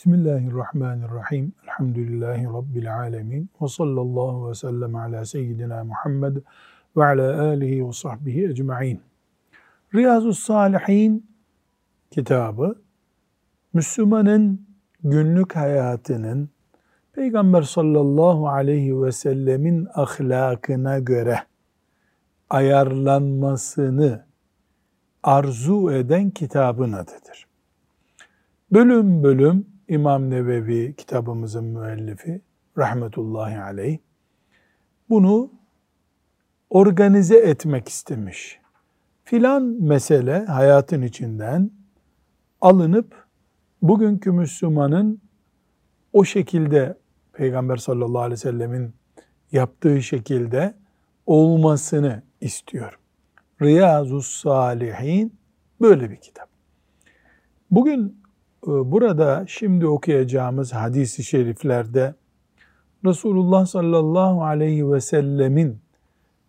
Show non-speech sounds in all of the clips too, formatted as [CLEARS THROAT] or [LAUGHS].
Bismillahirrahmanirrahim. Elhamdülillahi Rabbil alemin. Ve sallallahu ve sellem ala seyyidina Muhammed ve ala alihi ve sahbihi ecma'in. Riyazu Salihin kitabı, Müslümanın günlük hayatının Peygamber sallallahu aleyhi ve sellemin ahlakına göre ayarlanmasını arzu eden kitabın adıdır. Bölüm bölüm İmam Nevevi kitabımızın müellifi rahmetullahi aleyh bunu organize etmek istemiş. Filan mesele hayatın içinden alınıp bugünkü Müslümanın o şekilde Peygamber sallallahu aleyhi ve sellemin yaptığı şekilde olmasını istiyor. Riyazus Salihin böyle bir kitap. Bugün burada şimdi okuyacağımız hadisi şeriflerde Resulullah sallallahu aleyhi ve sellemin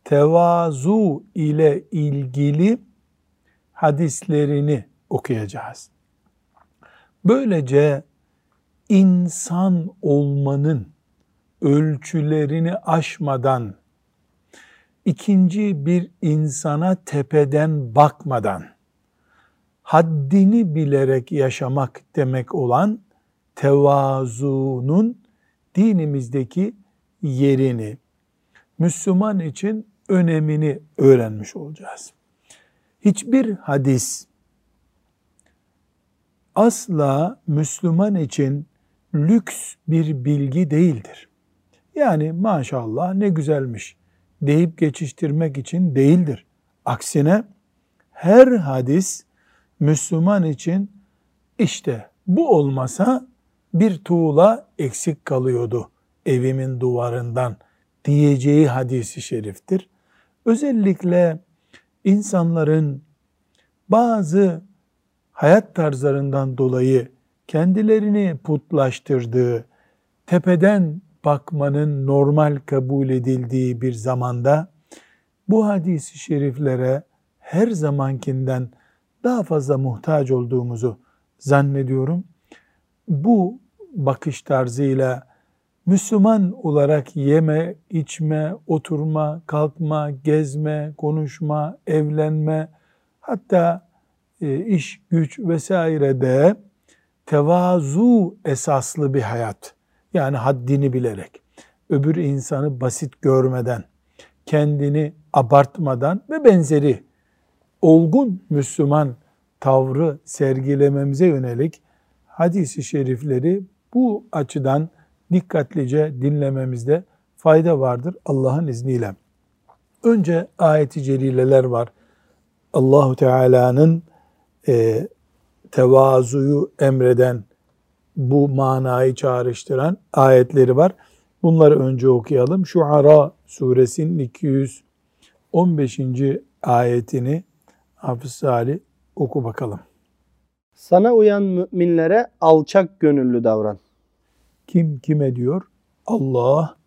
tevazu ile ilgili hadislerini okuyacağız. Böylece insan olmanın ölçülerini aşmadan, ikinci bir insana tepeden bakmadan, haddini bilerek yaşamak demek olan tevazunun dinimizdeki yerini, Müslüman için önemini öğrenmiş olacağız. Hiçbir hadis asla Müslüman için lüks bir bilgi değildir. Yani maşallah ne güzelmiş deyip geçiştirmek için değildir. Aksine her hadis Müslüman için işte bu olmasa bir tuğla eksik kalıyordu evimin duvarından diyeceği hadisi şeriftir. Özellikle insanların bazı hayat tarzlarından dolayı kendilerini putlaştırdığı, tepeden bakmanın normal kabul edildiği bir zamanda bu hadisi şeriflere her zamankinden daha fazla muhtaç olduğumuzu zannediyorum. Bu bakış tarzıyla Müslüman olarak yeme, içme, oturma, kalkma, gezme, konuşma, evlenme, hatta e, iş, güç vesaire de tevazu esaslı bir hayat. Yani haddini bilerek, öbür insanı basit görmeden, kendini abartmadan ve benzeri olgun Müslüman tavrı sergilememize yönelik hadisi şerifleri bu açıdan dikkatlice dinlememizde fayda vardır Allah'ın izniyle. Önce ayeti celileler var. Allahu Teala'nın e, tevazuyu emreden, bu manayı çağrıştıran ayetleri var. Bunları önce okuyalım. Şuara suresinin 215. ayetini Hafız Salih oku bakalım. Sana uyan müminlere alçak gönüllü davran. Kim kime diyor? Allah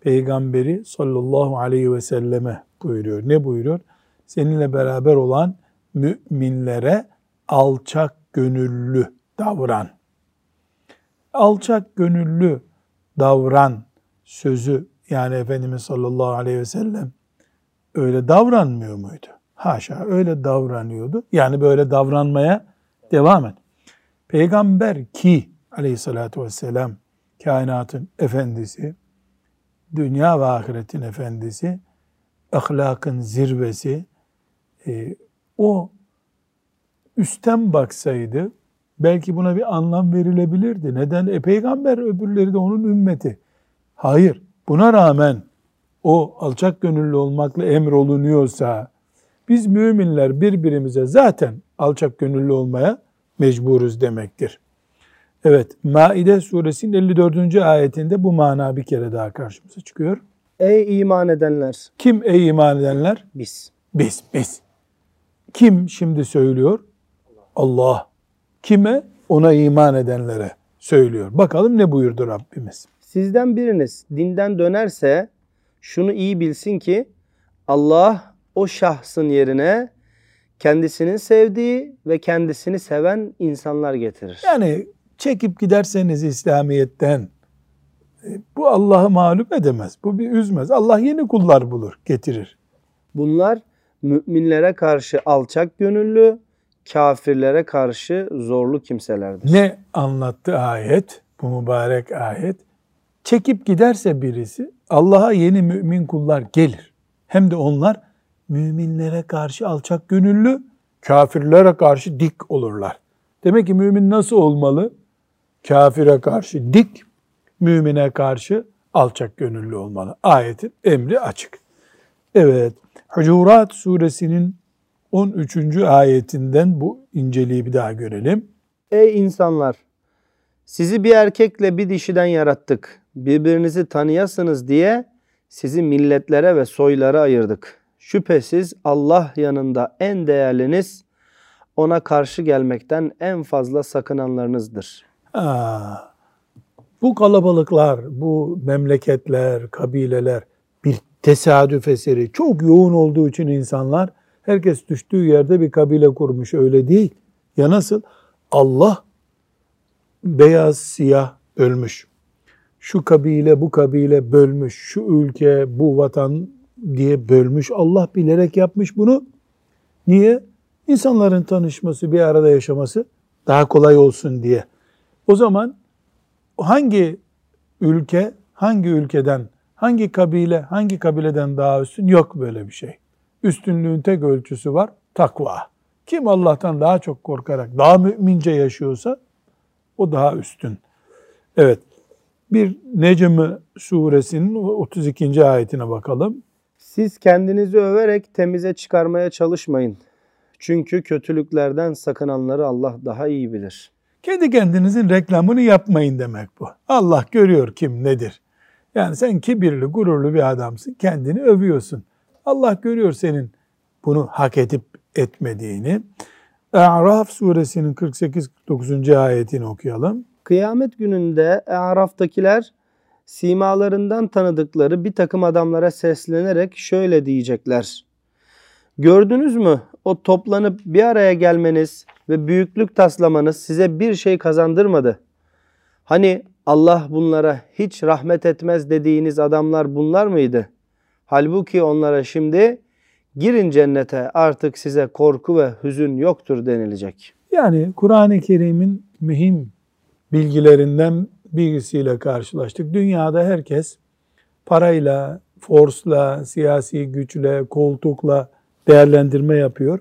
peygamberi sallallahu aleyhi ve selleme buyuruyor. Ne buyuruyor? Seninle beraber olan müminlere alçak gönüllü davran. Alçak gönüllü davran sözü yani Efendimiz sallallahu aleyhi ve sellem öyle davranmıyor muydu? Haşa öyle davranıyordu. Yani böyle davranmaya devam et. Peygamber ki aleyhissalatü vesselam kainatın efendisi, dünya ve ahiretin efendisi, ahlakın zirvesi, e, o üstten baksaydı belki buna bir anlam verilebilirdi. Neden? E peygamber öbürleri de onun ümmeti. Hayır. Buna rağmen o alçak gönüllü olmakla emrolunuyorsa biz müminler birbirimize zaten alçak gönüllü olmaya mecburuz demektir. Evet, Maide suresinin 54. ayetinde bu mana bir kere daha karşımıza çıkıyor. Ey iman edenler! Kim ey iman edenler? Biz. Biz, biz. Kim şimdi söylüyor? Allah. Kime? Ona iman edenlere söylüyor. Bakalım ne buyurdu Rabbimiz? Sizden biriniz dinden dönerse şunu iyi bilsin ki Allah o şahsın yerine kendisinin sevdiği ve kendisini seven insanlar getirir. Yani çekip giderseniz İslamiyet'ten e, bu Allah'ı mağlup edemez. Bu bir üzmez. Allah yeni kullar bulur, getirir. Bunlar müminlere karşı alçak gönüllü, kafirlere karşı zorlu kimselerdir. Ne anlattı ayet? Bu mübarek ayet. Çekip giderse birisi Allah'a yeni mümin kullar gelir. Hem de onlar müminlere karşı alçak gönüllü, kafirlere karşı dik olurlar. Demek ki mümin nasıl olmalı? Kafire karşı dik, mümine karşı alçak gönüllü olmalı. Ayetin emri açık. Evet, Hucurat suresinin 13. ayetinden bu inceliği bir daha görelim. Ey insanlar! Sizi bir erkekle bir dişiden yarattık. Birbirinizi tanıyasınız diye sizi milletlere ve soylara ayırdık. Şüphesiz Allah yanında en değerliniz, ona karşı gelmekten en fazla sakınanlarınızdır. Aa, bu kalabalıklar, bu memleketler, kabileler bir tesadüf eseri. Çok yoğun olduğu için insanlar herkes düştüğü yerde bir kabile kurmuş öyle değil. Ya nasıl? Allah beyaz siyah bölmüş. Şu kabile bu kabile bölmüş. Şu ülke bu vatan diye bölmüş. Allah bilerek yapmış bunu. Niye? İnsanların tanışması, bir arada yaşaması daha kolay olsun diye. O zaman hangi ülke, hangi ülkeden, hangi kabile, hangi kabileden daha üstün? Yok böyle bir şey. Üstünlüğün tek ölçüsü var, takva. Kim Allah'tan daha çok korkarak, daha mümince yaşıyorsa o daha üstün. Evet. Bir Necm suresinin 32. ayetine bakalım. Siz kendinizi överek temize çıkarmaya çalışmayın. Çünkü kötülüklerden sakınanları Allah daha iyi bilir. Kendi kendinizin reklamını yapmayın demek bu. Allah görüyor kim nedir. Yani sen kibirli, gururlu bir adamsın. Kendini övüyorsun. Allah görüyor senin bunu hak edip etmediğini. A'raf suresinin 48-49. ayetini okuyalım. Kıyamet gününde A'raf'takiler simalarından tanıdıkları bir takım adamlara seslenerek şöyle diyecekler. Gördünüz mü o toplanıp bir araya gelmeniz ve büyüklük taslamanız size bir şey kazandırmadı. Hani Allah bunlara hiç rahmet etmez dediğiniz adamlar bunlar mıydı? Halbuki onlara şimdi girin cennete artık size korku ve hüzün yoktur denilecek. Yani Kur'an-ı Kerim'in mühim bilgilerinden birisiyle karşılaştık. Dünyada herkes parayla, forsla, siyasi güçle, koltukla değerlendirme yapıyor.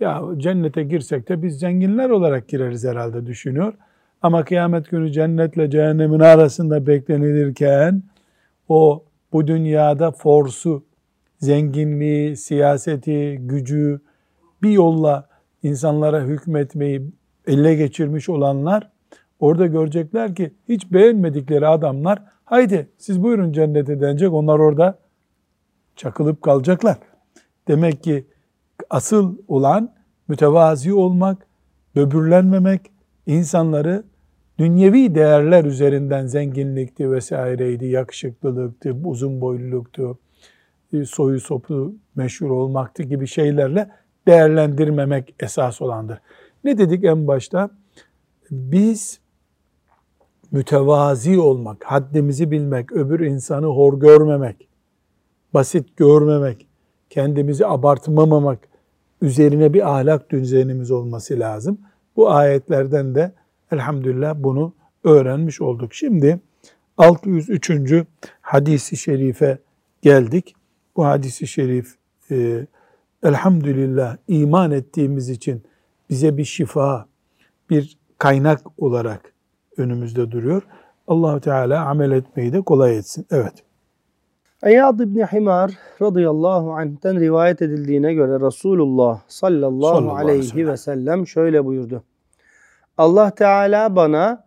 Ya cennete girsek de biz zenginler olarak gireriz herhalde düşünüyor. Ama kıyamet günü cennetle cehennemin arasında beklenilirken o bu dünyada forsu, zenginliği, siyaseti, gücü bir yolla insanlara hükmetmeyi elle geçirmiş olanlar orada görecekler ki hiç beğenmedikleri adamlar haydi siz buyurun cennete denecek onlar orada çakılıp kalacaklar. Demek ki asıl olan mütevazi olmak, böbürlenmemek, insanları dünyevi değerler üzerinden zenginlikti vesaireydi, yakışıklılıktı, uzun boyluluktu, e, soyu sopu meşhur olmaktı gibi şeylerle değerlendirmemek esas olandır. Ne dedik en başta? Biz mütevazi olmak, haddimizi bilmek, öbür insanı hor görmemek, basit görmemek, kendimizi abartmamamak üzerine bir ahlak düzenimiz olması lazım. Bu ayetlerden de elhamdülillah bunu öğrenmiş olduk. Şimdi 603. hadisi şerife geldik. Bu hadisi şerif e, elhamdülillah iman ettiğimiz için bize bir şifa, bir kaynak olarak önümüzde duruyor. Allahu Teala amel etmeyi de kolay etsin. Evet. Eyyad İbni Himar radıyallahu anh'ten rivayet edildiğine göre Resulullah sallallahu, sallallahu aleyhi ve sellem şöyle buyurdu. Allah Teala bana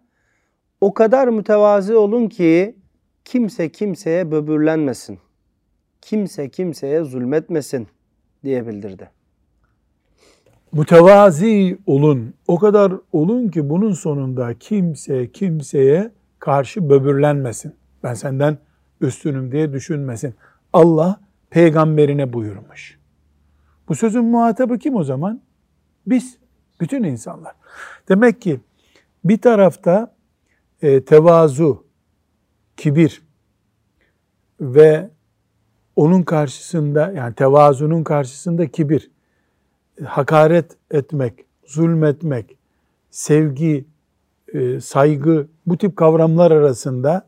o kadar mütevazi olun ki kimse kimseye böbürlenmesin. Kimse kimseye zulmetmesin diye bildirdi. Mütevazi olun. O kadar olun ki bunun sonunda kimse kimseye karşı böbürlenmesin. Ben senden üstünüm diye düşünmesin. Allah peygamberine buyurmuş. Bu sözün muhatabı kim o zaman? Biz, bütün insanlar. Demek ki Bir tarafta e, tevazu, kibir ve onun karşısında yani tevazunun karşısında kibir, hakaret etmek, zulmetmek, sevgi, e, saygı bu tip kavramlar arasında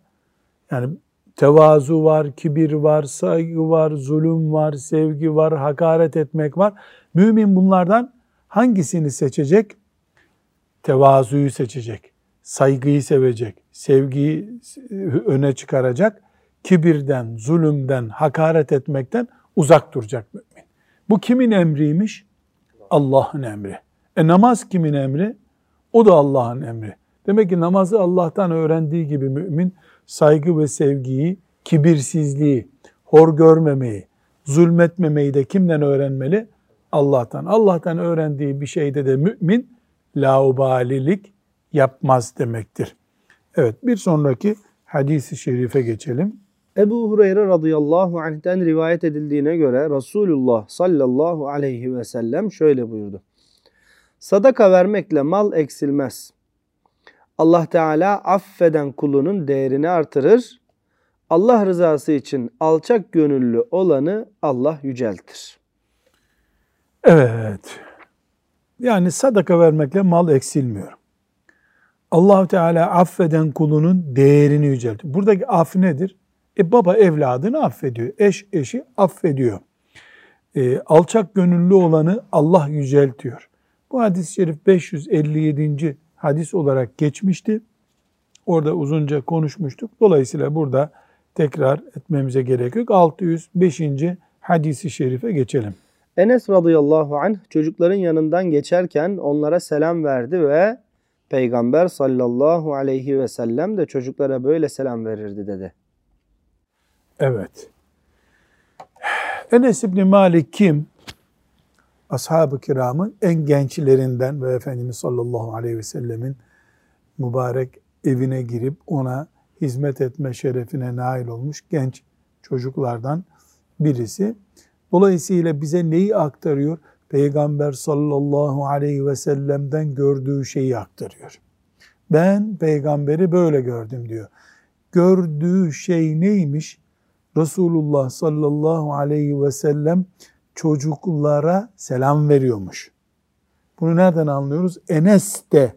yani tevazu var, kibir var, saygı var, zulüm var, sevgi var, hakaret etmek var. Mümin bunlardan hangisini seçecek? Tevazuyu seçecek, saygıyı sevecek, sevgiyi öne çıkaracak, kibirden, zulümden, hakaret etmekten uzak duracak mümin. Bu kimin emriymiş? Allah'ın emri. E namaz kimin emri? O da Allah'ın emri. Demek ki namazı Allah'tan öğrendiği gibi mümin saygı ve sevgiyi, kibirsizliği, hor görmemeyi, zulmetmemeyi de kimden öğrenmeli? Allah'tan. Allah'tan öğrendiği bir şeyde de mümin laubalilik yapmaz demektir. Evet bir sonraki hadisi şerife geçelim. Ebu Hureyre radıyallahu anh'ten rivayet edildiğine göre Resulullah sallallahu aleyhi ve sellem şöyle buyurdu. Sadaka vermekle mal eksilmez. Allah Teala affeden kulunun değerini artırır. Allah rızası için alçak gönüllü olanı Allah yüceltir. Evet. Yani sadaka vermekle mal eksilmiyor. Allah Teala affeden kulunun değerini yüceltiyor. Buradaki af nedir? E baba evladını affediyor. Eş eşi affediyor. E, alçak gönüllü olanı Allah yüceltiyor. Bu hadis-i şerif 557. hadis olarak geçmişti. Orada uzunca konuşmuştuk. Dolayısıyla burada tekrar etmemize gerek yok. 605. hadisi şerife geçelim. Enes radıyallahu anh çocukların yanından geçerken onlara selam verdi ve Peygamber sallallahu aleyhi ve sellem de çocuklara böyle selam verirdi dedi. Evet. Enes İbni Malik kim? Ashab-ı kiramın en gençlerinden ve Efendimiz sallallahu aleyhi ve sellemin mübarek evine girip ona hizmet etme şerefine nail olmuş genç çocuklardan birisi. Dolayısıyla bize neyi aktarıyor? Peygamber sallallahu aleyhi ve sellem'den gördüğü şeyi aktarıyor. Ben peygamberi böyle gördüm diyor. Gördüğü şey neymiş? Resulullah sallallahu aleyhi ve sellem çocuklara selam veriyormuş. Bunu nereden anlıyoruz? Enes de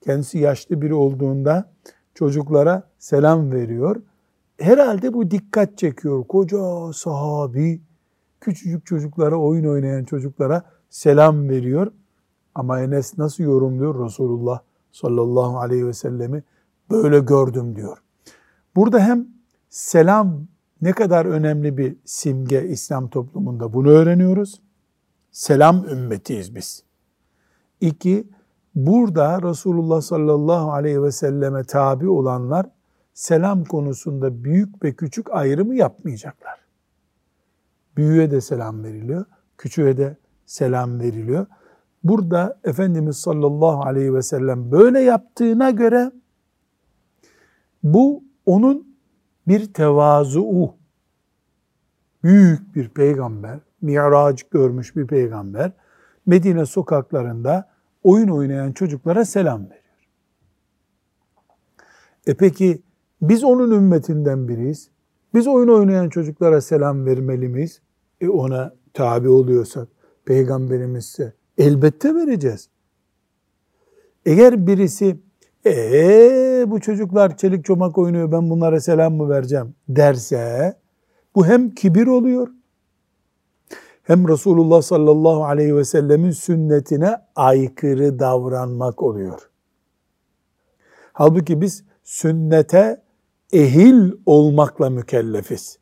kendisi yaşlı biri olduğunda çocuklara selam veriyor. Herhalde bu dikkat çekiyor. Koca sahabi küçücük çocuklara, oyun oynayan çocuklara selam veriyor. Ama Enes nasıl yorumluyor? Resulullah sallallahu aleyhi ve sellemi böyle gördüm diyor. Burada hem selam ne kadar önemli bir simge İslam toplumunda bunu öğreniyoruz. Selam ümmetiyiz biz. İki, burada Resulullah sallallahu aleyhi ve selleme tabi olanlar selam konusunda büyük ve küçük ayrımı yapmayacaklar. Büyüğe de selam veriliyor, küçüğe de selam veriliyor. Burada Efendimiz sallallahu aleyhi ve sellem böyle yaptığına göre bu onun bir tevazu, büyük bir peygamber, mi'raç görmüş bir peygamber, Medine sokaklarında oyun oynayan çocuklara selam veriyor. E peki biz onun ümmetinden biriyiz. Biz oyun oynayan çocuklara selam vermeli miyiz? E ona tabi oluyorsak, peygamberimizse elbette vereceğiz. Eğer birisi ee bu çocuklar çelik çomak oynuyor ben bunlara selam mı vereceğim derse bu hem kibir oluyor hem Resulullah sallallahu aleyhi ve sellemin sünnetine aykırı davranmak oluyor. Halbuki biz sünnete ehil olmakla mükellefiz.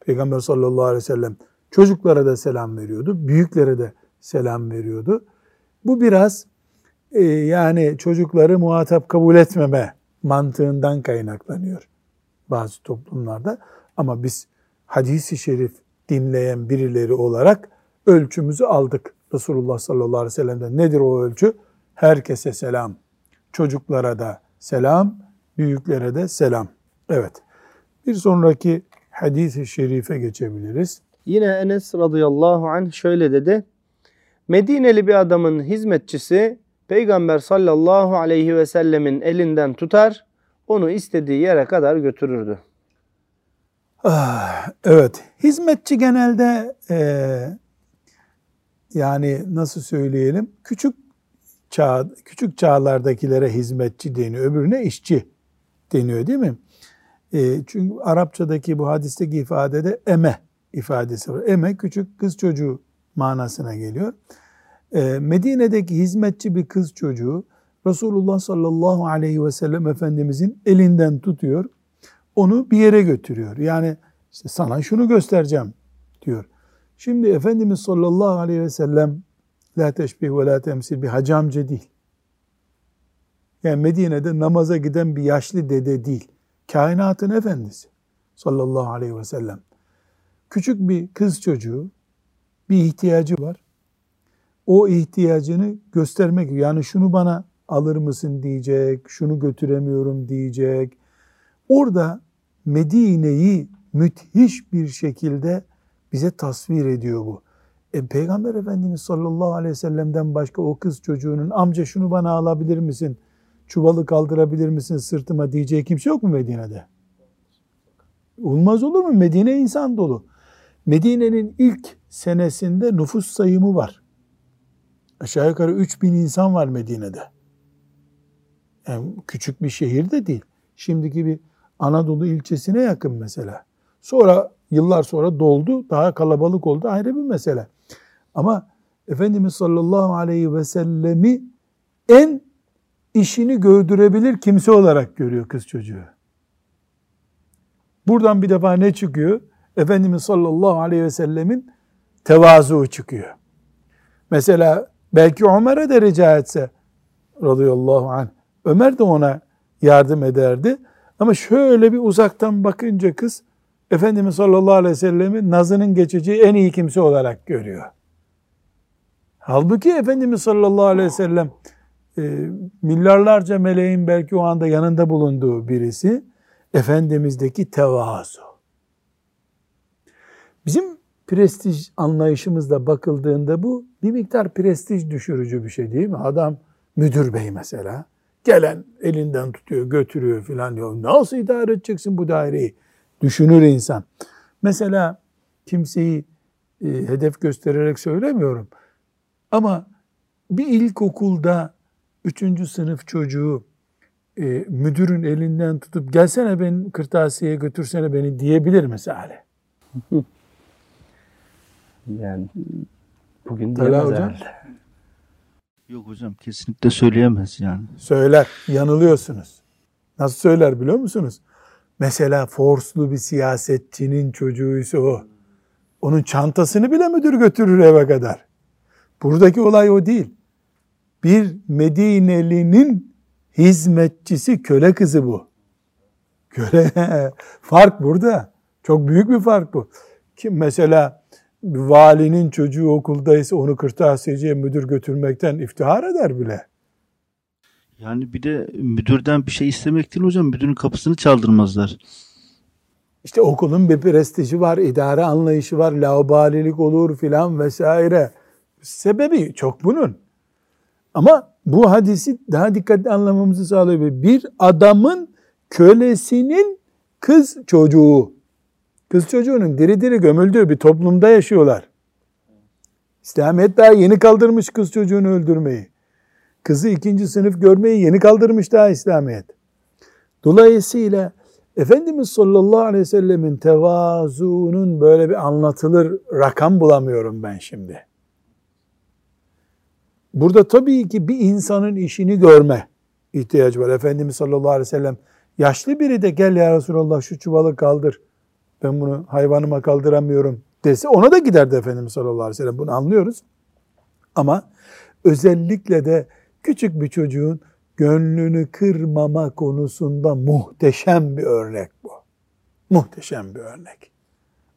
Peygamber sallallahu aleyhi ve sellem çocuklara da selam veriyordu, büyüklere de selam veriyordu. Bu biraz yani çocukları muhatap kabul etmeme mantığından kaynaklanıyor bazı toplumlarda. Ama biz hadisi şerif dinleyen birileri olarak ölçümüzü aldık. Resulullah sallallahu aleyhi ve sellem'den nedir o ölçü? Herkese selam. Çocuklara da selam, büyüklere de selam. Evet. Bir sonraki hadis-i şerife geçebiliriz. Yine Enes radıyallahu anh şöyle dedi. Medineli bir adamın hizmetçisi Peygamber sallallahu aleyhi ve sellemin elinden tutar, onu istediği yere kadar götürürdü. Ah, evet, hizmetçi genelde e, yani nasıl söyleyelim, küçük çağ, küçük çağlardakilere hizmetçi deniyor, öbürüne işçi deniyor değil mi? E, çünkü Arapçadaki bu hadisteki ifadede eme ifadesi var. Eme küçük kız çocuğu manasına geliyor. E, Medine'deki hizmetçi bir kız çocuğu Resulullah sallallahu aleyhi ve sellem Efendimizin elinden tutuyor. Onu bir yere götürüyor. Yani işte sana şunu göstereceğim diyor. Şimdi Efendimiz sallallahu aleyhi ve sellem la teşbih ve la temsil bir hacamcı değil. Yani Medine'de namaza giden bir yaşlı dede değil. Kainatın efendisi sallallahu aleyhi ve sellem. Küçük bir kız çocuğu bir ihtiyacı var. O ihtiyacını göstermek yani şunu bana alır mısın diyecek, şunu götüremiyorum diyecek. Orada Medine'yi müthiş bir şekilde bize tasvir ediyor bu. E, Peygamber Efendimiz sallallahu aleyhi ve sellem'den başka o kız çocuğunun amca şunu bana alabilir misin? Çuvalı kaldırabilir misin sırtıma diyeceği kimse yok mu Medine'de? Olmaz olur mu? Medine insan dolu. Medine'nin ilk senesinde nüfus sayımı var. Aşağı yukarı 3000 insan var Medine'de. Yani küçük bir şehir de değil. Şimdiki bir Anadolu ilçesine yakın mesela. Sonra yıllar sonra doldu, daha kalabalık oldu ayrı bir mesele. Ama Efendimiz sallallahu aleyhi ve sellemi en işini gördürebilir kimse olarak görüyor kız çocuğu. Buradan bir defa ne çıkıyor? Efendimiz sallallahu aleyhi ve sellemin tevazu çıkıyor. Mesela belki Ömer'e de rica etse radıyallahu anh Ömer de ona yardım ederdi. Ama şöyle bir uzaktan bakınca kız Efendimiz sallallahu aleyhi ve sellemi nazının geçeceği en iyi kimse olarak görüyor. Halbuki Efendimiz sallallahu aleyhi ve sellem e, milyarlarca meleğin belki o anda yanında bulunduğu birisi Efendimiz'deki tevazu. Bizim prestij anlayışımızda bakıldığında bu bir miktar prestij düşürücü bir şey değil mi? Adam müdür bey mesela. Gelen elinden tutuyor, götürüyor filan diyor. Nasıl idare edeceksin bu daireyi? Düşünür insan. Mesela kimseyi e, hedef göstererek söylemiyorum. Ama bir ilkokulda üçüncü sınıf çocuğu e, müdürün elinden tutup gelsene ben kırtasiyeye götürsene beni diyebilir mesela. [LAUGHS] yani bugün diyemez hocam? herhalde. Yok hocam kesinlikle söyleyemez yani. Söyler, yanılıyorsunuz. Nasıl söyler biliyor musunuz? Mesela forslu bir siyasetçinin çocuğuysa o. Onun çantasını bile müdür götürür eve kadar. Buradaki olay o değil. Bir Medineli'nin hizmetçisi köle kızı bu. Köle. [LAUGHS] fark burada. Çok büyük bir fark bu. Kim mesela valinin çocuğu okuldaysa onu kırtasiyeciye müdür götürmekten iftihar eder bile. Yani bir de müdürden bir şey istemek değil hocam. Müdürün kapısını çaldırmazlar. İşte okulun bir prestiji var, idare anlayışı var, laubalilik olur filan vesaire. Sebebi çok bunun. Ama bu hadisi daha dikkatli anlamamızı sağlıyor. Bir adamın kölesinin kız çocuğu, kız çocuğunun diri diri gömüldüğü bir toplumda yaşıyorlar. İslamiyet daha yeni kaldırmış kız çocuğunu öldürmeyi. Kızı ikinci sınıf görmeyi yeni kaldırmış daha İslamiyet. Dolayısıyla Efendimiz sallallahu aleyhi ve sellemin tevazuunun böyle bir anlatılır rakam bulamıyorum ben şimdi. Burada tabii ki bir insanın işini görme ihtiyacı var. Efendimiz sallallahu aleyhi ve sellem yaşlı biri de gel ya Resulallah şu çuvalı kaldır. Ben bunu hayvanıma kaldıramıyorum dese ona da giderdi Efendimiz sallallahu aleyhi ve sellem. Bunu anlıyoruz. Ama özellikle de küçük bir çocuğun gönlünü kırmama konusunda muhteşem bir örnek bu. Muhteşem bir örnek.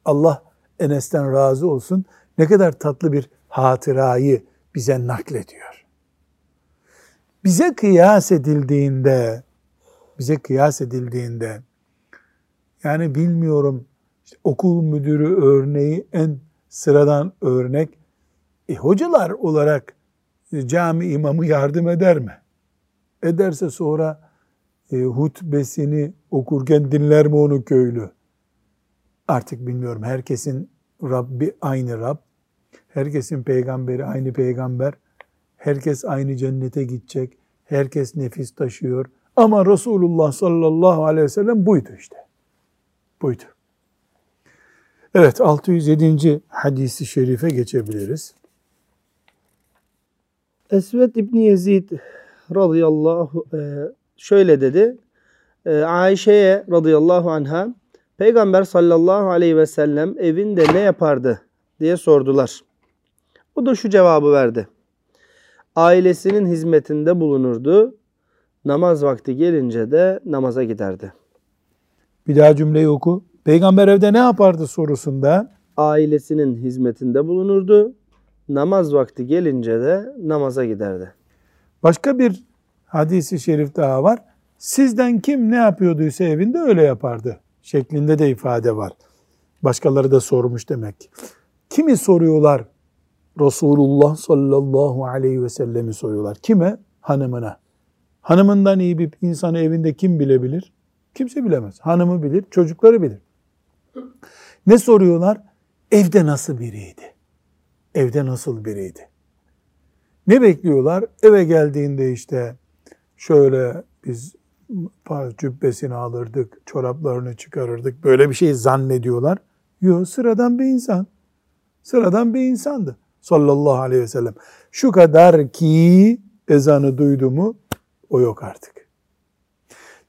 Allah Enes'ten razı olsun. Ne kadar tatlı bir hatırayı bize naklediyor. Bize kıyas edildiğinde bize kıyas edildiğinde yani bilmiyorum işte okul müdürü örneği en sıradan örnek. E, hocalar olarak e, cami imamı yardım eder mi? Ederse sonra e, hutbesini okurken dinler mi onu köylü? Artık bilmiyorum. Herkesin Rabbi aynı Rab. Herkesin peygamberi aynı peygamber. Herkes aynı cennete gidecek. Herkes nefis taşıyor. Ama Resulullah sallallahu aleyhi ve sellem buydu işte. Buydu. Evet 607. hadisi şerife geçebiliriz. Esved İbni Yezid radıyallahu e, şöyle dedi. E, Ayşe'ye radıyallahu anha Peygamber sallallahu aleyhi ve sellem evinde ne yapardı diye sordular. O da şu cevabı verdi. Ailesinin hizmetinde bulunurdu. Namaz vakti gelince de namaza giderdi. Bir daha cümleyi oku. Peygamber evde ne yapardı sorusunda Ailesinin hizmetinde bulunurdu. Namaz vakti gelince de namaza giderdi. başka bir hadisi şerif daha var. Sizden kim ne yapıyorduysa evinde öyle yapardı şeklinde de ifade var. Başkaları da sormuş demek. Kimi soruyorlar? Resulullah sallallahu aleyhi ve sellemi soruyorlar. Kime? Hanımına. Hanımından iyi bir insanı evinde kim bilebilir? Kimse bilemez. Hanımı bilir, çocukları bilir. Ne soruyorlar? Evde nasıl biriydi? Evde nasıl biriydi? Ne bekliyorlar? Eve geldiğinde işte şöyle biz cübbesini alırdık, çoraplarını çıkarırdık. Böyle bir şey zannediyorlar. Yok sıradan bir insan. Sıradan bir insandı. Sallallahu aleyhi ve sellem. Şu kadar ki ezanı duydu mu o yok artık.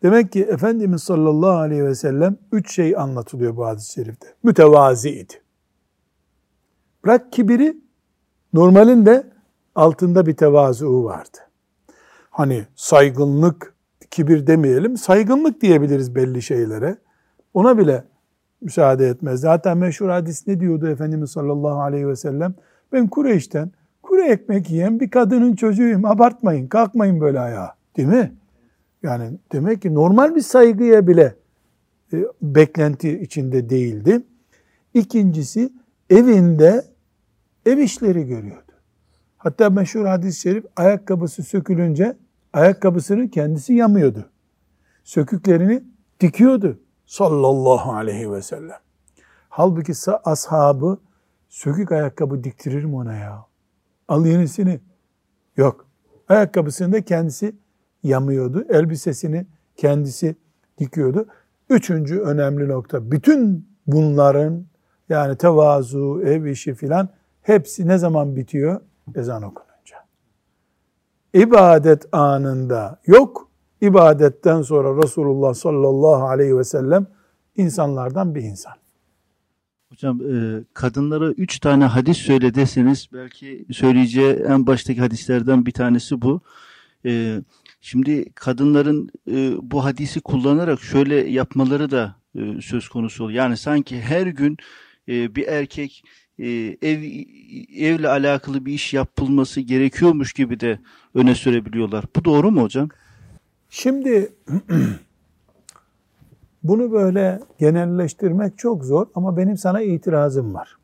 Demek ki Efendimiz sallallahu aleyhi ve sellem üç şey anlatılıyor bu hadis-i şerifte. Mütevaziydi. Bırak kibiri, normalinde altında bir tevazu vardı. Hani saygınlık, kibir demeyelim, saygınlık diyebiliriz belli şeylere. Ona bile müsaade etmez. Zaten meşhur hadis ne diyordu Efendimiz sallallahu aleyhi ve sellem? Ben Kureyş'ten kuru ekmek yiyen bir kadının çocuğuyum. Abartmayın, kalkmayın böyle ayağa. Değil mi? Yani demek ki normal bir saygıya bile e, beklenti içinde değildi. İkincisi evinde ev işleri görüyordu. Hatta meşhur hadis-i şerif ayakkabısı sökülünce ayakkabısını kendisi yamıyordu. Söküklerini dikiyordu sallallahu aleyhi ve sellem. Halbuki ashabı sökük ayakkabı diktirir mi ona ya? Al yenisini. Yok. Ayakkabısını da kendisi yamıyordu. Elbisesini kendisi dikiyordu. Üçüncü önemli nokta. Bütün bunların yani tevazu, ev işi filan hepsi ne zaman bitiyor? Ezan okununca. İbadet anında yok. İbadetten sonra Resulullah sallallahu aleyhi ve sellem insanlardan bir insan. Hocam e, kadınlara üç tane hadis söyle deseniz belki söyleyeceği en baştaki hadislerden bir tanesi bu. E, şimdi kadınların e, bu hadisi kullanarak şöyle yapmaları da e, söz konusu oluyor. Yani sanki her gün e, bir erkek e, ev evle alakalı bir iş yapılması gerekiyormuş gibi de öne sürebiliyorlar. Bu doğru mu hocam? Şimdi [CLEARS THROAT] bunu böyle genelleştirmek çok zor ama benim sana itirazım var.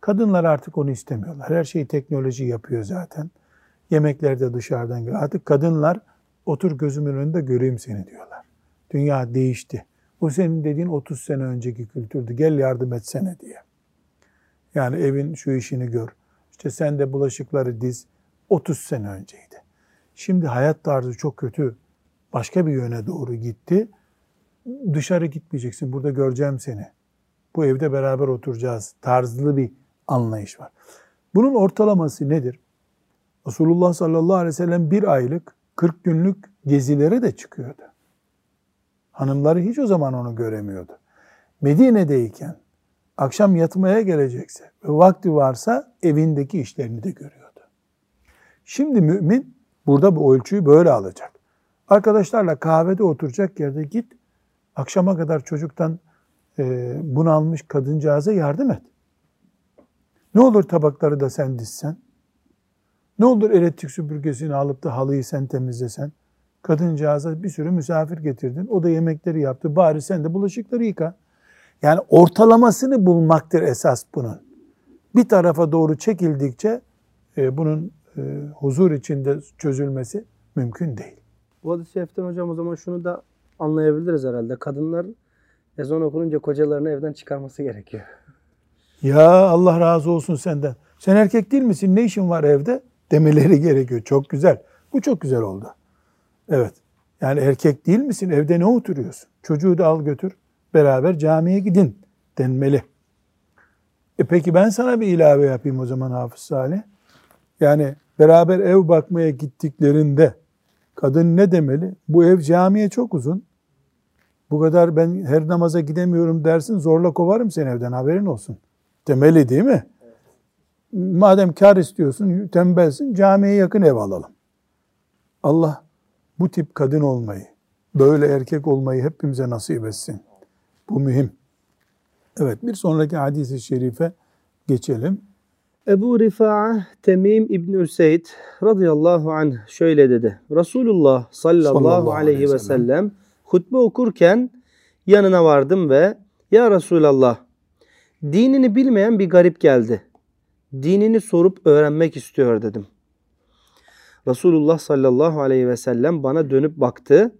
Kadınlar artık onu istemiyorlar. Her şeyi teknoloji yapıyor zaten. Yemekler de dışarıdan geliyor. Artık kadınlar otur gözümün önünde göreyim seni diyorlar. Dünya değişti. Bu senin dediğin 30 sene önceki kültürdü. Gel yardım etsene diye. Yani evin şu işini gör. İşte sen de bulaşıkları diz. 30 sene önceydi. Şimdi hayat tarzı çok kötü. Başka bir yöne doğru gitti. Dışarı gitmeyeceksin. Burada göreceğim seni. Bu evde beraber oturacağız. Tarzlı bir anlayış var. Bunun ortalaması nedir? Resulullah sallallahu aleyhi ve sellem bir aylık 40 günlük gezilere de çıkıyordu. Hanımları hiç o zaman onu göremiyordu. Medine'deyken akşam yatmaya gelecekse ve vakti varsa evindeki işlerini de görüyordu. Şimdi mümin burada bu ölçüyü böyle alacak. Arkadaşlarla kahvede oturacak yerde git, akşama kadar çocuktan e, bunalmış kadıncağıza yardım et. Ne olur tabakları da sen dizsen? Ne olur elektrik süpürgesini alıp da halıyı sen temizlesen? Kadıncağıza bir sürü misafir getirdin. O da yemekleri yaptı. Bari sen de bulaşıkları yıka. Yani ortalamasını bulmaktır esas bunun. Bir tarafa doğru çekildikçe e, bunun e, huzur içinde çözülmesi mümkün değil. Bu hadis-i şeriften hocam o zaman şunu da anlayabiliriz herhalde. Kadınlar ezan okununca kocalarını evden çıkarması gerekiyor. Ya Allah razı olsun senden. Sen erkek değil misin? Ne işin var evde? Demeleri [LAUGHS] gerekiyor. Çok güzel. Bu çok güzel oldu. Evet. Yani erkek değil misin? Evde ne oturuyorsun? Çocuğu da al götür. Beraber camiye gidin denmeli. E peki ben sana bir ilave yapayım o zaman Hafız Salih. Yani beraber ev bakmaya gittiklerinde kadın ne demeli? Bu ev camiye çok uzun. Bu kadar ben her namaza gidemiyorum dersin zorla kovarım seni evden haberin olsun. Demeli değil mi? Madem kar istiyorsun, tembelsin, camiye yakın ev alalım. Allah bu tip kadın olmayı, böyle erkek olmayı hepimize nasip etsin. Bu mühim. Evet, bir sonraki hadisi şerife geçelim. Ebu Rifa'a Temim İbn Üseyd radıyallahu anh şöyle dedi. Resulullah sallallahu, Sallallahu aleyhi ve sellem hutbe okurken yanına vardım ve ya Resulallah dinini bilmeyen bir garip geldi. Dinini sorup öğrenmek istiyor dedim. Resulullah sallallahu aleyhi ve sellem bana dönüp baktı.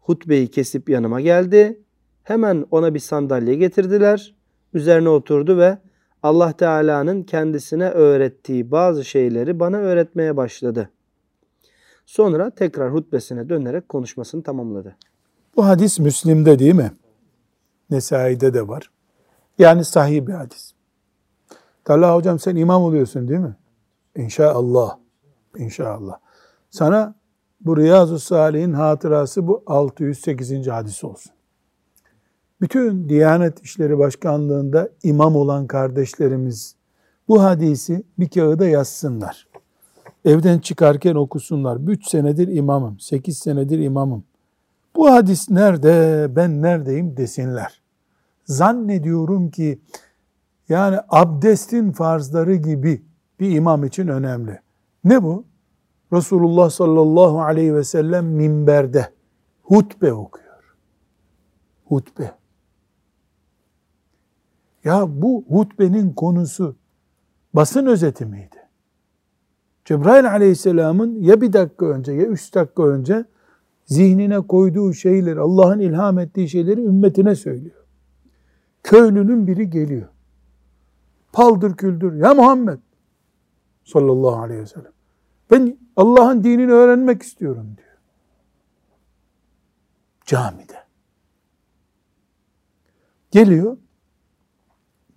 Hutbeyi kesip yanıma geldi. Hemen ona bir sandalye getirdiler. Üzerine oturdu ve Allah Teala'nın kendisine öğrettiği bazı şeyleri bana öğretmeye başladı. Sonra tekrar hutbesine dönerek konuşmasını tamamladı. Bu hadis Müslim'de değil mi? Nesai'de de var. Yani sahih bir hadis. Talha hocam sen imam oluyorsun değil mi? İnşallah. İnşallah. Sana bu Riyazu Salih'in hatırası bu 608. hadis olsun. Bütün Diyanet İşleri Başkanlığı'nda imam olan kardeşlerimiz bu hadisi bir kağıda yazsınlar. Evden çıkarken okusunlar. 3 senedir imamım, 8 senedir imamım. Bu hadis nerede, ben neredeyim desinler. Zannediyorum ki yani abdestin farzları gibi bir imam için önemli. Ne bu? Resulullah sallallahu aleyhi ve sellem minberde hutbe okuyor. Hutbe. Ya bu hutbenin konusu basın özeti miydi? Cebrail aleyhisselamın ya bir dakika önce ya üç dakika önce zihnine koyduğu şeyleri, Allah'ın ilham ettiği şeyleri ümmetine söylüyor. Köylünün biri geliyor. Paldır küldür. Ya Muhammed sallallahu aleyhi ve sellem. Ben Allah'ın dinini öğrenmek istiyorum diyor. Camide. Geliyor.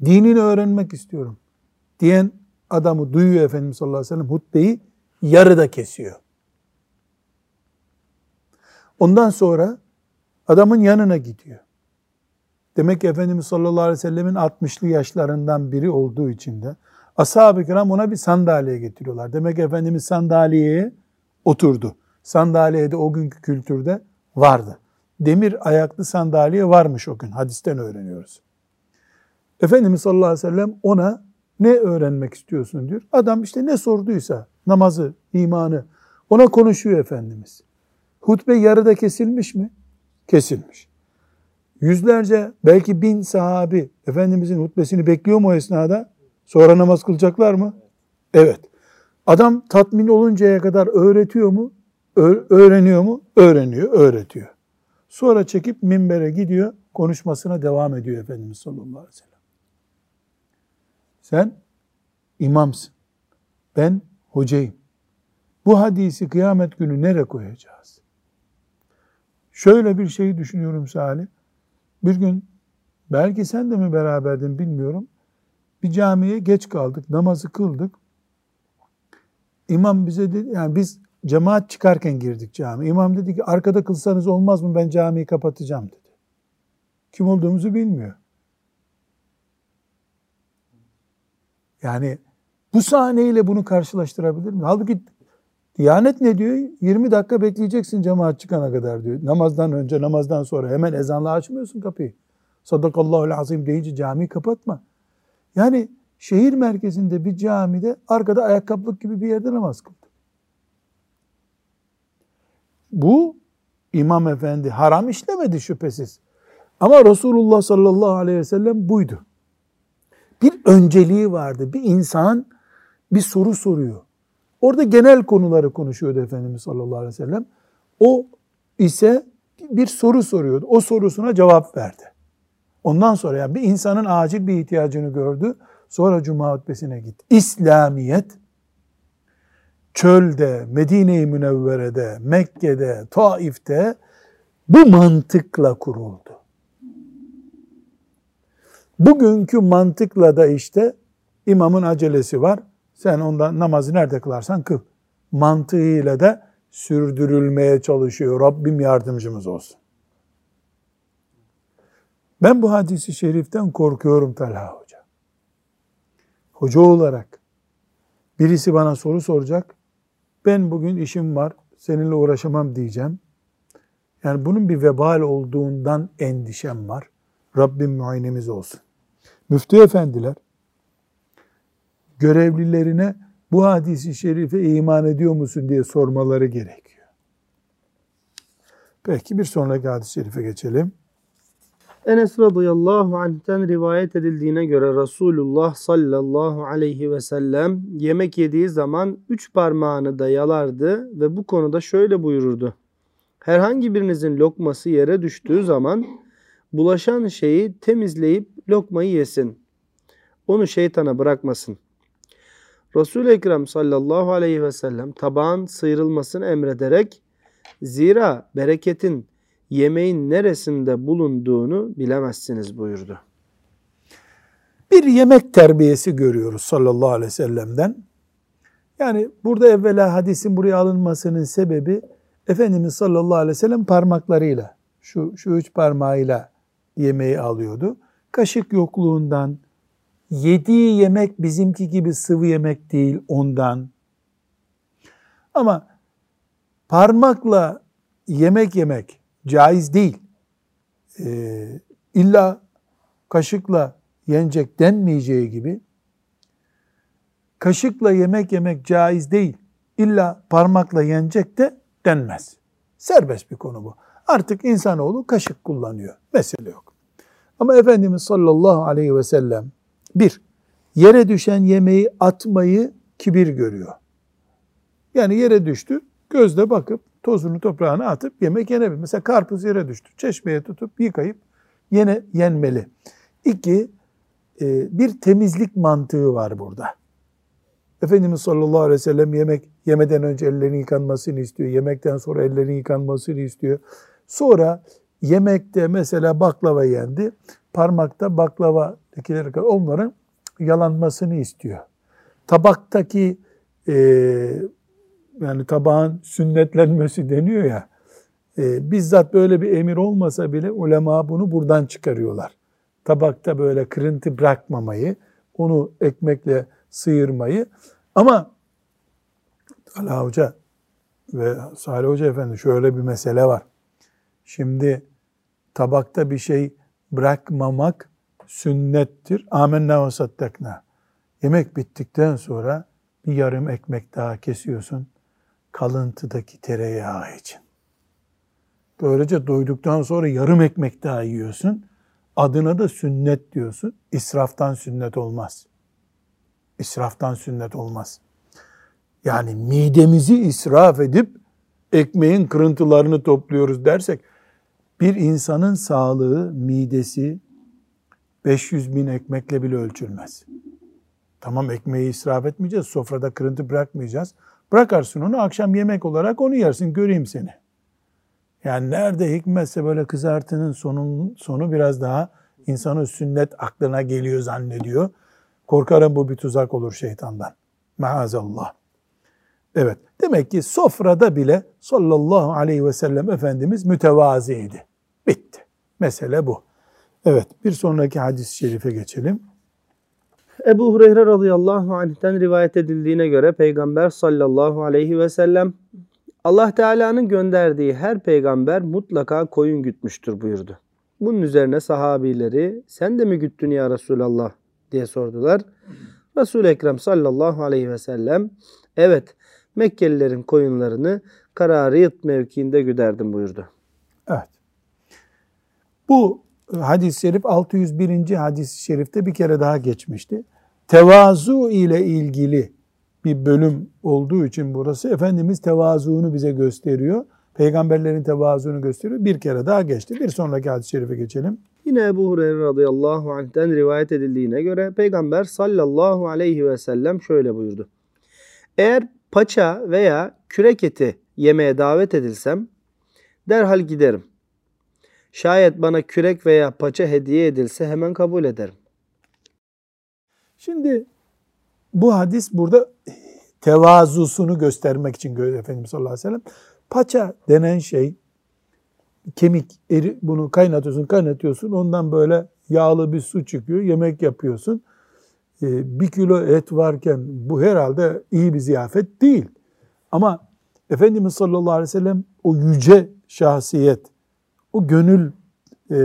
Dinini öğrenmek istiyorum. Diyen adamı duyuyor Efendimiz sallallahu aleyhi ve sellem hutbeyi yarıda kesiyor. Ondan sonra adamın yanına gidiyor. Demek ki Efendimiz sallallahu aleyhi ve sellemin 60'lı yaşlarından biri olduğu için de ashab-ı kiram ona bir sandalye getiriyorlar. Demek ki Efendimiz sandalyeye oturdu. Sandalyede o günkü kültürde vardı. Demir ayaklı sandalye varmış o gün. Hadisten öğreniyoruz. Efendimiz sallallahu aleyhi ve sellem ona ne öğrenmek istiyorsun diyor. Adam işte ne sorduysa namazı, imanı ona konuşuyor Efendimiz. Hutbe yarıda kesilmiş mi? Kesilmiş. Yüzlerce belki bin sahabi Efendimizin hutbesini bekliyor mu o esnada? Sonra namaz kılacaklar mı? Evet. Adam tatmin oluncaya kadar öğretiyor mu? Ö- öğreniyor mu? Öğreniyor, öğretiyor. Sonra çekip minbere gidiyor, konuşmasına devam ediyor Efendimiz sallallahu aleyhi ve sellem. Sen imamsın. Ben hocayım. Bu hadisi kıyamet günü nereye koyacağız? Şöyle bir şey düşünüyorum Salih. Bir gün belki sen de mi beraberdin bilmiyorum. Bir camiye geç kaldık, namazı kıldık. İmam bize dedi, yani biz cemaat çıkarken girdik cami. İmam dedi ki arkada kılsanız olmaz mı ben camiyi kapatacağım dedi. Kim olduğumuzu bilmiyor. Yani bu sahneyle bunu karşılaştırabilir mi? Halbuki Diyanet ne diyor? 20 dakika bekleyeceksin cemaat çıkana kadar diyor. Namazdan önce, namazdan sonra hemen ezanla açmıyorsun kapıyı. Sadakallahu azim deyince camiyi kapatma. Yani şehir merkezinde bir camide arkada ayakkabılık gibi bir yerde namaz kıldı. Bu İmam Efendi haram işlemedi şüphesiz. Ama Resulullah sallallahu aleyhi ve sellem buydu. Bir önceliği vardı. Bir insan bir soru soruyor. Orada genel konuları konuşuyordu Efendimiz sallallahu aleyhi ve sellem. O ise bir soru soruyordu. O sorusuna cevap verdi. Ondan sonra yani bir insanın acil bir ihtiyacını gördü. Sonra Cuma hutbesine gitti. İslamiyet çölde, Medine-i Münevvere'de, Mekke'de, Taif'te bu mantıkla kuruldu. Bugünkü mantıkla da işte imamın acelesi var. Sen ondan namazı nerede kılarsan kıl. Mantığıyla da sürdürülmeye çalışıyor. Rabbim yardımcımız olsun. Ben bu hadisi şeriften korkuyorum Talha Hoca. Hoca olarak birisi bana soru soracak. Ben bugün işim var, seninle uğraşamam diyeceğim. Yani bunun bir vebal olduğundan endişem var. Rabbim muayenemiz olsun. Müftü efendiler görevlilerine bu hadisi şerife iman ediyor musun diye sormaları gerekiyor. Peki bir sonraki hadis-i şerife geçelim. Enes radıyallahu anh'ten rivayet edildiğine göre Resulullah sallallahu aleyhi ve sellem yemek yediği zaman üç parmağını da yalardı ve bu konuda şöyle buyururdu. Herhangi birinizin lokması yere düştüğü zaman bulaşan şeyi temizleyip lokmayı yesin. Onu şeytana bırakmasın. Resul-i Ekrem sallallahu aleyhi ve sellem tabağın sıyrılmasını emrederek zira bereketin yemeğin neresinde bulunduğunu bilemezsiniz buyurdu. Bir yemek terbiyesi görüyoruz sallallahu aleyhi ve sellem'den. Yani burada evvela hadisin buraya alınmasının sebebi Efendimiz sallallahu aleyhi ve sellem parmaklarıyla, şu, şu üç parmağıyla yemeği alıyordu. Kaşık yokluğundan, yediği yemek bizimki gibi sıvı yemek değil ondan. Ama parmakla yemek yemek caiz değil. Ee, illa kaşıkla yenecek denmeyeceği gibi kaşıkla yemek yemek caiz değil. İlla parmakla yenecek de denmez. Serbest bir konu bu. Artık insanoğlu kaşık kullanıyor. Mesele yok. Ama Efendimiz sallallahu aleyhi ve sellem bir, yere düşen yemeği atmayı kibir görüyor. Yani yere düştü, gözle bakıp tozunu toprağına atıp yemek yenebilir. Mesela karpuz yere düştü. Çeşmeye tutup yıkayıp yine yenmeli. İki, e, bir temizlik mantığı var burada. Efendimiz sallallahu aleyhi ve sellem yemek yemeden önce ellerini yıkanmasını istiyor. Yemekten sonra ellerini yıkanmasını istiyor. Sonra yemekte mesela baklava yendi. Parmakta baklava lekeleri onların yalanmasını istiyor. Tabaktaki e, yani tabağın sünnetlenmesi deniyor ya, e, bizzat böyle bir emir olmasa bile ulema bunu buradan çıkarıyorlar. Tabakta böyle kırıntı bırakmamayı, onu ekmekle sıyırmayı ama Talha Hoca ve Salih Hoca Efendi şöyle bir mesele var. Şimdi tabakta bir şey bırakmamak sünnettir. Amenna ve sattakna. Yemek bittikten sonra bir yarım ekmek daha kesiyorsun kalıntıdaki tereyağı için. Böylece doyduktan sonra yarım ekmek daha yiyorsun. Adına da sünnet diyorsun. İsraftan sünnet olmaz. İsraftan sünnet olmaz. Yani midemizi israf edip ekmeğin kırıntılarını topluyoruz dersek bir insanın sağlığı, midesi 500 bin ekmekle bile ölçülmez. Tamam ekmeği israf etmeyeceğiz, sofrada kırıntı bırakmayacağız. Bırakarsın onu akşam yemek olarak onu yersin göreyim seni. Yani nerede hikmetse böyle kızartının sonun, sonu biraz daha insanın sünnet aklına geliyor zannediyor. Korkarım bu bir tuzak olur şeytandan. Maazallah. Evet. Demek ki sofrada bile sallallahu aleyhi ve sellem Efendimiz mütevaziydi. Bitti. Mesele bu. Evet. Bir sonraki hadis-i şerife geçelim. Ebu Hureyre radıyallahu anh'ten rivayet edildiğine göre Peygamber sallallahu aleyhi ve sellem Allah Teala'nın gönderdiği her peygamber mutlaka koyun gütmüştür buyurdu. Bunun üzerine sahabileri sen de mi güttün ya Resulallah diye sordular. Resul-i Ekrem sallallahu aleyhi ve sellem evet Mekkelilerin koyunlarını Karariyet mevkiinde güderdim buyurdu. Evet. Bu hadis-i şerif 601. hadis-i şerifte bir kere daha geçmişti. Tevazu ile ilgili bir bölüm olduğu için burası Efendimiz tevazuunu bize gösteriyor. Peygamberlerin tevazuunu gösteriyor. Bir kere daha geçti. Bir sonraki hadis-i şerife geçelim. Yine Ebu Hureyre radıyallahu anh'ten rivayet edildiğine göre Peygamber sallallahu aleyhi ve sellem şöyle buyurdu. Eğer paça veya kürek eti yemeye davet edilsem derhal giderim. Şayet bana kürek veya paça hediye edilse hemen kabul ederim. Şimdi bu hadis burada tevazusunu göstermek için görüyor Efendimiz sallallahu aleyhi ve sellem. Paça denen şey kemik eri, bunu kaynatıyorsun kaynatıyorsun ondan böyle yağlı bir su çıkıyor yemek yapıyorsun. Ee, bir kilo et varken bu herhalde iyi bir ziyafet değil. Ama Efendimiz sallallahu aleyhi ve sellem o yüce şahsiyet, o gönül e,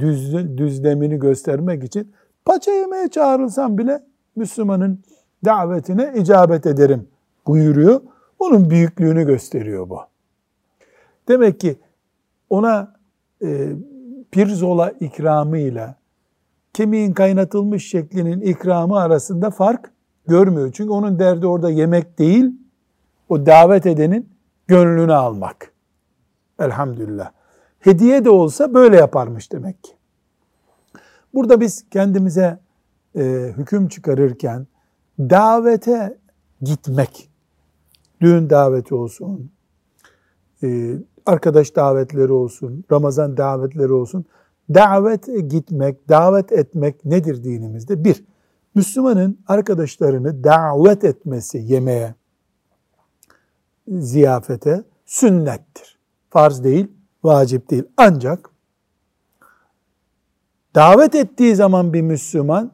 düz, düzlemini göstermek için paça yemeye çağrılsam bile Müslümanın davetine icabet ederim buyuruyor. Onun büyüklüğünü gösteriyor bu. Demek ki ona e, pirzola ikramıyla kemiğin kaynatılmış şeklinin ikramı arasında fark görmüyor. Çünkü onun derdi orada yemek değil, o davet edenin gönlünü almak. Elhamdülillah. Hediye de olsa böyle yaparmış demek ki. Burada biz kendimize e, hüküm çıkarırken davete gitmek, düğün daveti olsun, e, arkadaş davetleri olsun, Ramazan davetleri olsun, davet gitmek, davet etmek nedir dinimizde? Bir, Müslümanın arkadaşlarını davet etmesi yemeğe, ziyafete sünnettir. Farz değil, vacip değil. Ancak davet ettiği zaman bir Müslüman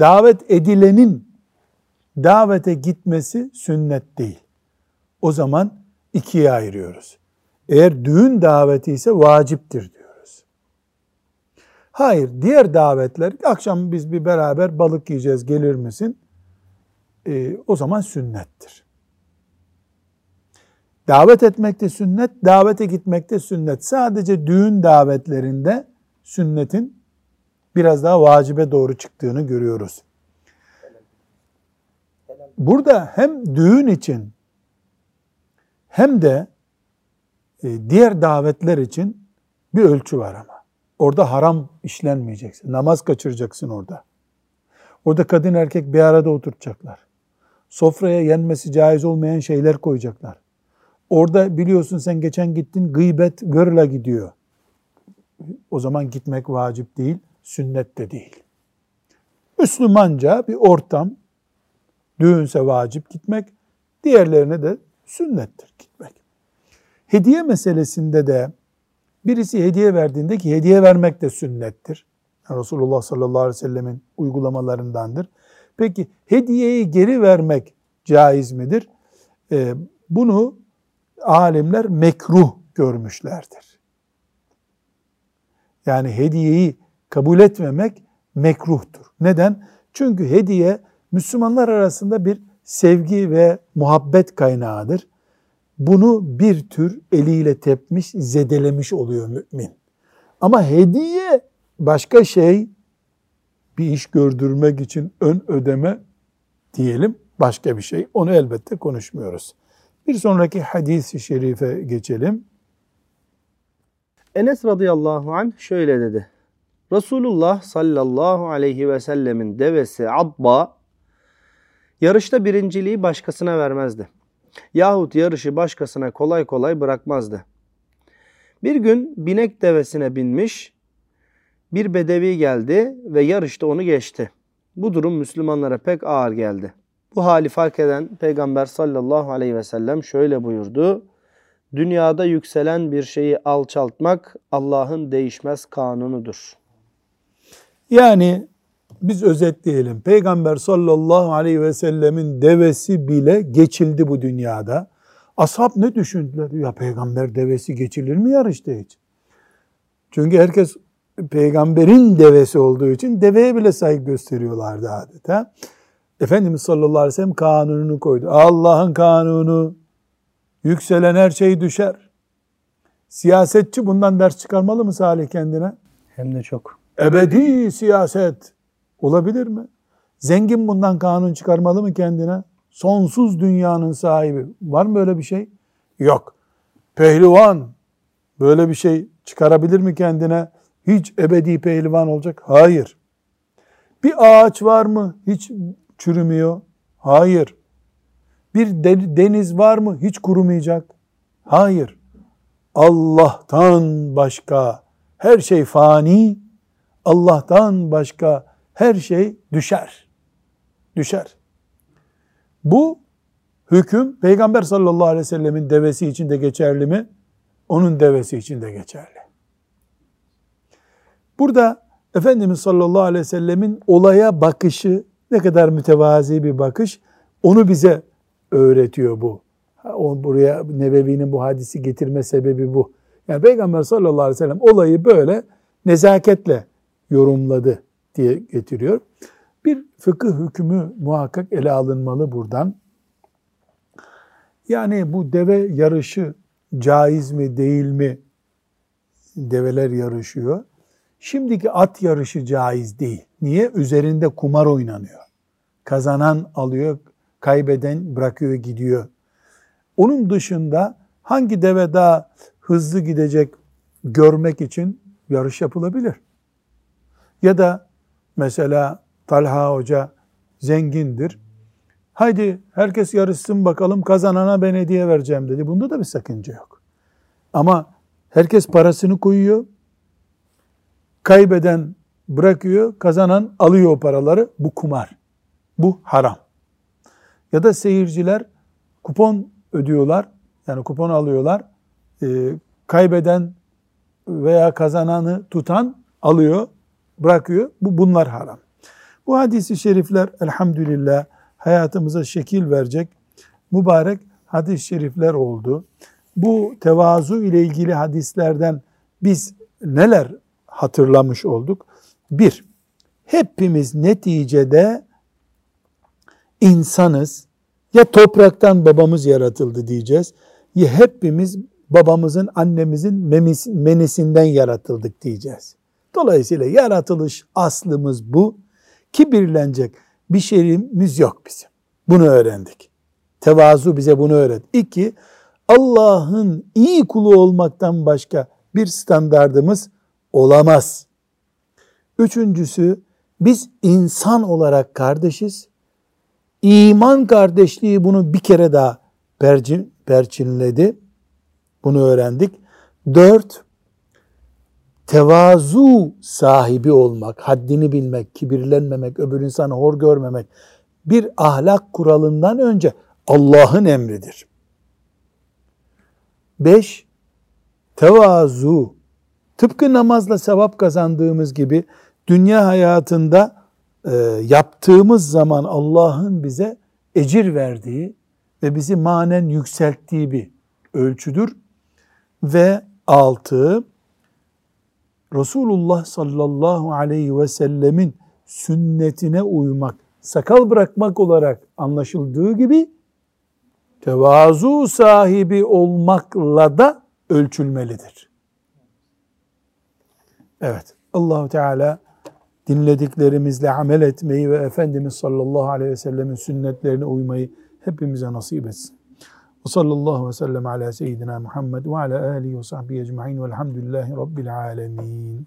davet edilenin davete gitmesi sünnet değil. O zaman ikiye ayırıyoruz. Eğer düğün daveti ise vaciptir diyoruz. Hayır, diğer davetler, akşam biz bir beraber balık yiyeceğiz gelir misin? Ee, o zaman sünnettir. Davet etmek de sünnet, davete gitmek de sünnet. Sadece düğün davetlerinde sünnetin biraz daha vacibe doğru çıktığını görüyoruz. Burada hem düğün için hem de e, diğer davetler için bir ölçü var ama. Orada haram işlenmeyeceksin. Namaz kaçıracaksın orada. Orada kadın erkek bir arada oturacaklar. Sofraya yenmesi caiz olmayan şeyler koyacaklar. Orada biliyorsun sen geçen gittin gıybet gırla gidiyor. O zaman gitmek vacip değil, sünnet de değil. Müslümanca bir ortam, düğünse vacip gitmek, diğerlerine de sünnettir gitmek. Hediye meselesinde de birisi hediye verdiğinde ki hediye vermek de sünnettir. Resulullah sallallahu aleyhi ve sellemin uygulamalarındandır. Peki hediyeyi geri vermek caiz midir? Ee, bunu alimler mekruh görmüşlerdir. Yani hediyeyi kabul etmemek mekruhtur. Neden? Çünkü hediye Müslümanlar arasında bir sevgi ve muhabbet kaynağıdır. Bunu bir tür eliyle tepmiş, zedelemiş oluyor mümin. Ama hediye başka şey, bir iş gördürmek için ön ödeme diyelim başka bir şey. Onu elbette konuşmuyoruz. Bir sonraki hadis-i şerife geçelim. Enes radıyallahu anh şöyle dedi. Resulullah sallallahu aleyhi ve sellemin devesi Abba yarışta birinciliği başkasına vermezdi. Yahut yarışı başkasına kolay kolay bırakmazdı. Bir gün binek devesine binmiş bir bedevi geldi ve yarışta onu geçti. Bu durum Müslümanlara pek ağır geldi. Bu hali fark eden Peygamber sallallahu aleyhi ve sellem şöyle buyurdu. Dünyada yükselen bir şeyi alçaltmak Allah'ın değişmez kanunudur. Yani biz özetleyelim. Peygamber sallallahu aleyhi ve sellemin devesi bile geçildi bu dünyada. Ashab ne düşündüler? Ya peygamber devesi geçilir mi yarışta hiç? Çünkü herkes peygamberin devesi olduğu için deveye bile saygı gösteriyorlardı adeta. Efendimiz sallallahu aleyhi ve sellem kanununu koydu. Allah'ın kanunu yükselen her şey düşer. Siyasetçi bundan ders çıkarmalı mı Salih kendine? Hem de çok. Ebedi siyaset olabilir mi? Zengin bundan kanun çıkarmalı mı kendine? sonsuz dünyanın sahibi. Var mı böyle bir şey? Yok. Pehlivan böyle bir şey çıkarabilir mi kendine? Hiç ebedi pehlivan olacak? Hayır. Bir ağaç var mı? Hiç çürümüyor? Hayır. Bir deniz var mı? Hiç kurumayacak? Hayır. Allah'tan başka her şey fani, Allah'tan başka her şey düşer. Düşer. Bu hüküm Peygamber sallallahu aleyhi ve sellemin devesi için de geçerli mi? Onun devesi için de geçerli. Burada Efendimiz sallallahu aleyhi ve sellemin olaya bakışı ne kadar mütevazi bir bakış onu bize öğretiyor bu. O buraya Nebevi'nin bu hadisi getirme sebebi bu. Yani Peygamber sallallahu aleyhi ve sellem olayı böyle nezaketle yorumladı diye getiriyor. Bir fıkıh hükmü muhakkak ele alınmalı buradan. Yani bu deve yarışı caiz mi değil mi? Develer yarışıyor. Şimdiki at yarışı caiz değil. Niye? Üzerinde kumar oynanıyor. Kazanan alıyor, kaybeden bırakıyor gidiyor. Onun dışında hangi deve daha hızlı gidecek görmek için yarış yapılabilir. Ya da mesela Talha Hoca zengindir. Haydi herkes yarışsın bakalım kazanana ben hediye vereceğim dedi. Bunda da bir sakınca yok. Ama herkes parasını koyuyor. Kaybeden bırakıyor, kazanan alıyor o paraları. Bu kumar. Bu haram. Ya da seyirciler kupon ödüyorlar. Yani kupon alıyorlar. Ee, kaybeden veya kazananı tutan alıyor, bırakıyor. Bu bunlar haram. Bu hadisi şerifler elhamdülillah hayatımıza şekil verecek mübarek hadis-i şerifler oldu. Bu tevazu ile ilgili hadislerden biz neler hatırlamış olduk? Bir, hepimiz neticede insanız. Ya topraktan babamız yaratıldı diyeceğiz. Ya hepimiz babamızın, annemizin menisinden yaratıldık diyeceğiz. Dolayısıyla yaratılış aslımız bu. Kibirlenecek bir şeyimiz yok bizim. Bunu öğrendik. Tevazu bize bunu öğret. İki, Allah'ın iyi kulu olmaktan başka bir standardımız olamaz. Üçüncüsü, biz insan olarak kardeşiz. İman kardeşliği bunu bir kere daha perçin, perçinledi. Bunu öğrendik. Dört, tevazu sahibi olmak, haddini bilmek, kibirlenmemek, öbür insanı hor görmemek bir ahlak kuralından önce Allah'ın emridir. Beş, tevazu, tıpkı namazla sevap kazandığımız gibi dünya hayatında e, yaptığımız zaman Allah'ın bize ecir verdiği ve bizi manen yükselttiği bir ölçüdür. Ve altı, Resulullah sallallahu aleyhi ve sellemin sünnetine uymak, sakal bırakmak olarak anlaşıldığı gibi tevazu sahibi olmakla da ölçülmelidir. Evet, Allahu Teala dinlediklerimizle amel etmeyi ve Efendimiz sallallahu aleyhi ve sellemin sünnetlerine uymayı hepimize nasip etsin. Ve sallallahu ve sellem ala seyyidina Muhammed ve ala alihi ve sahbihi ecma'in velhamdülillahi rabbil alemin.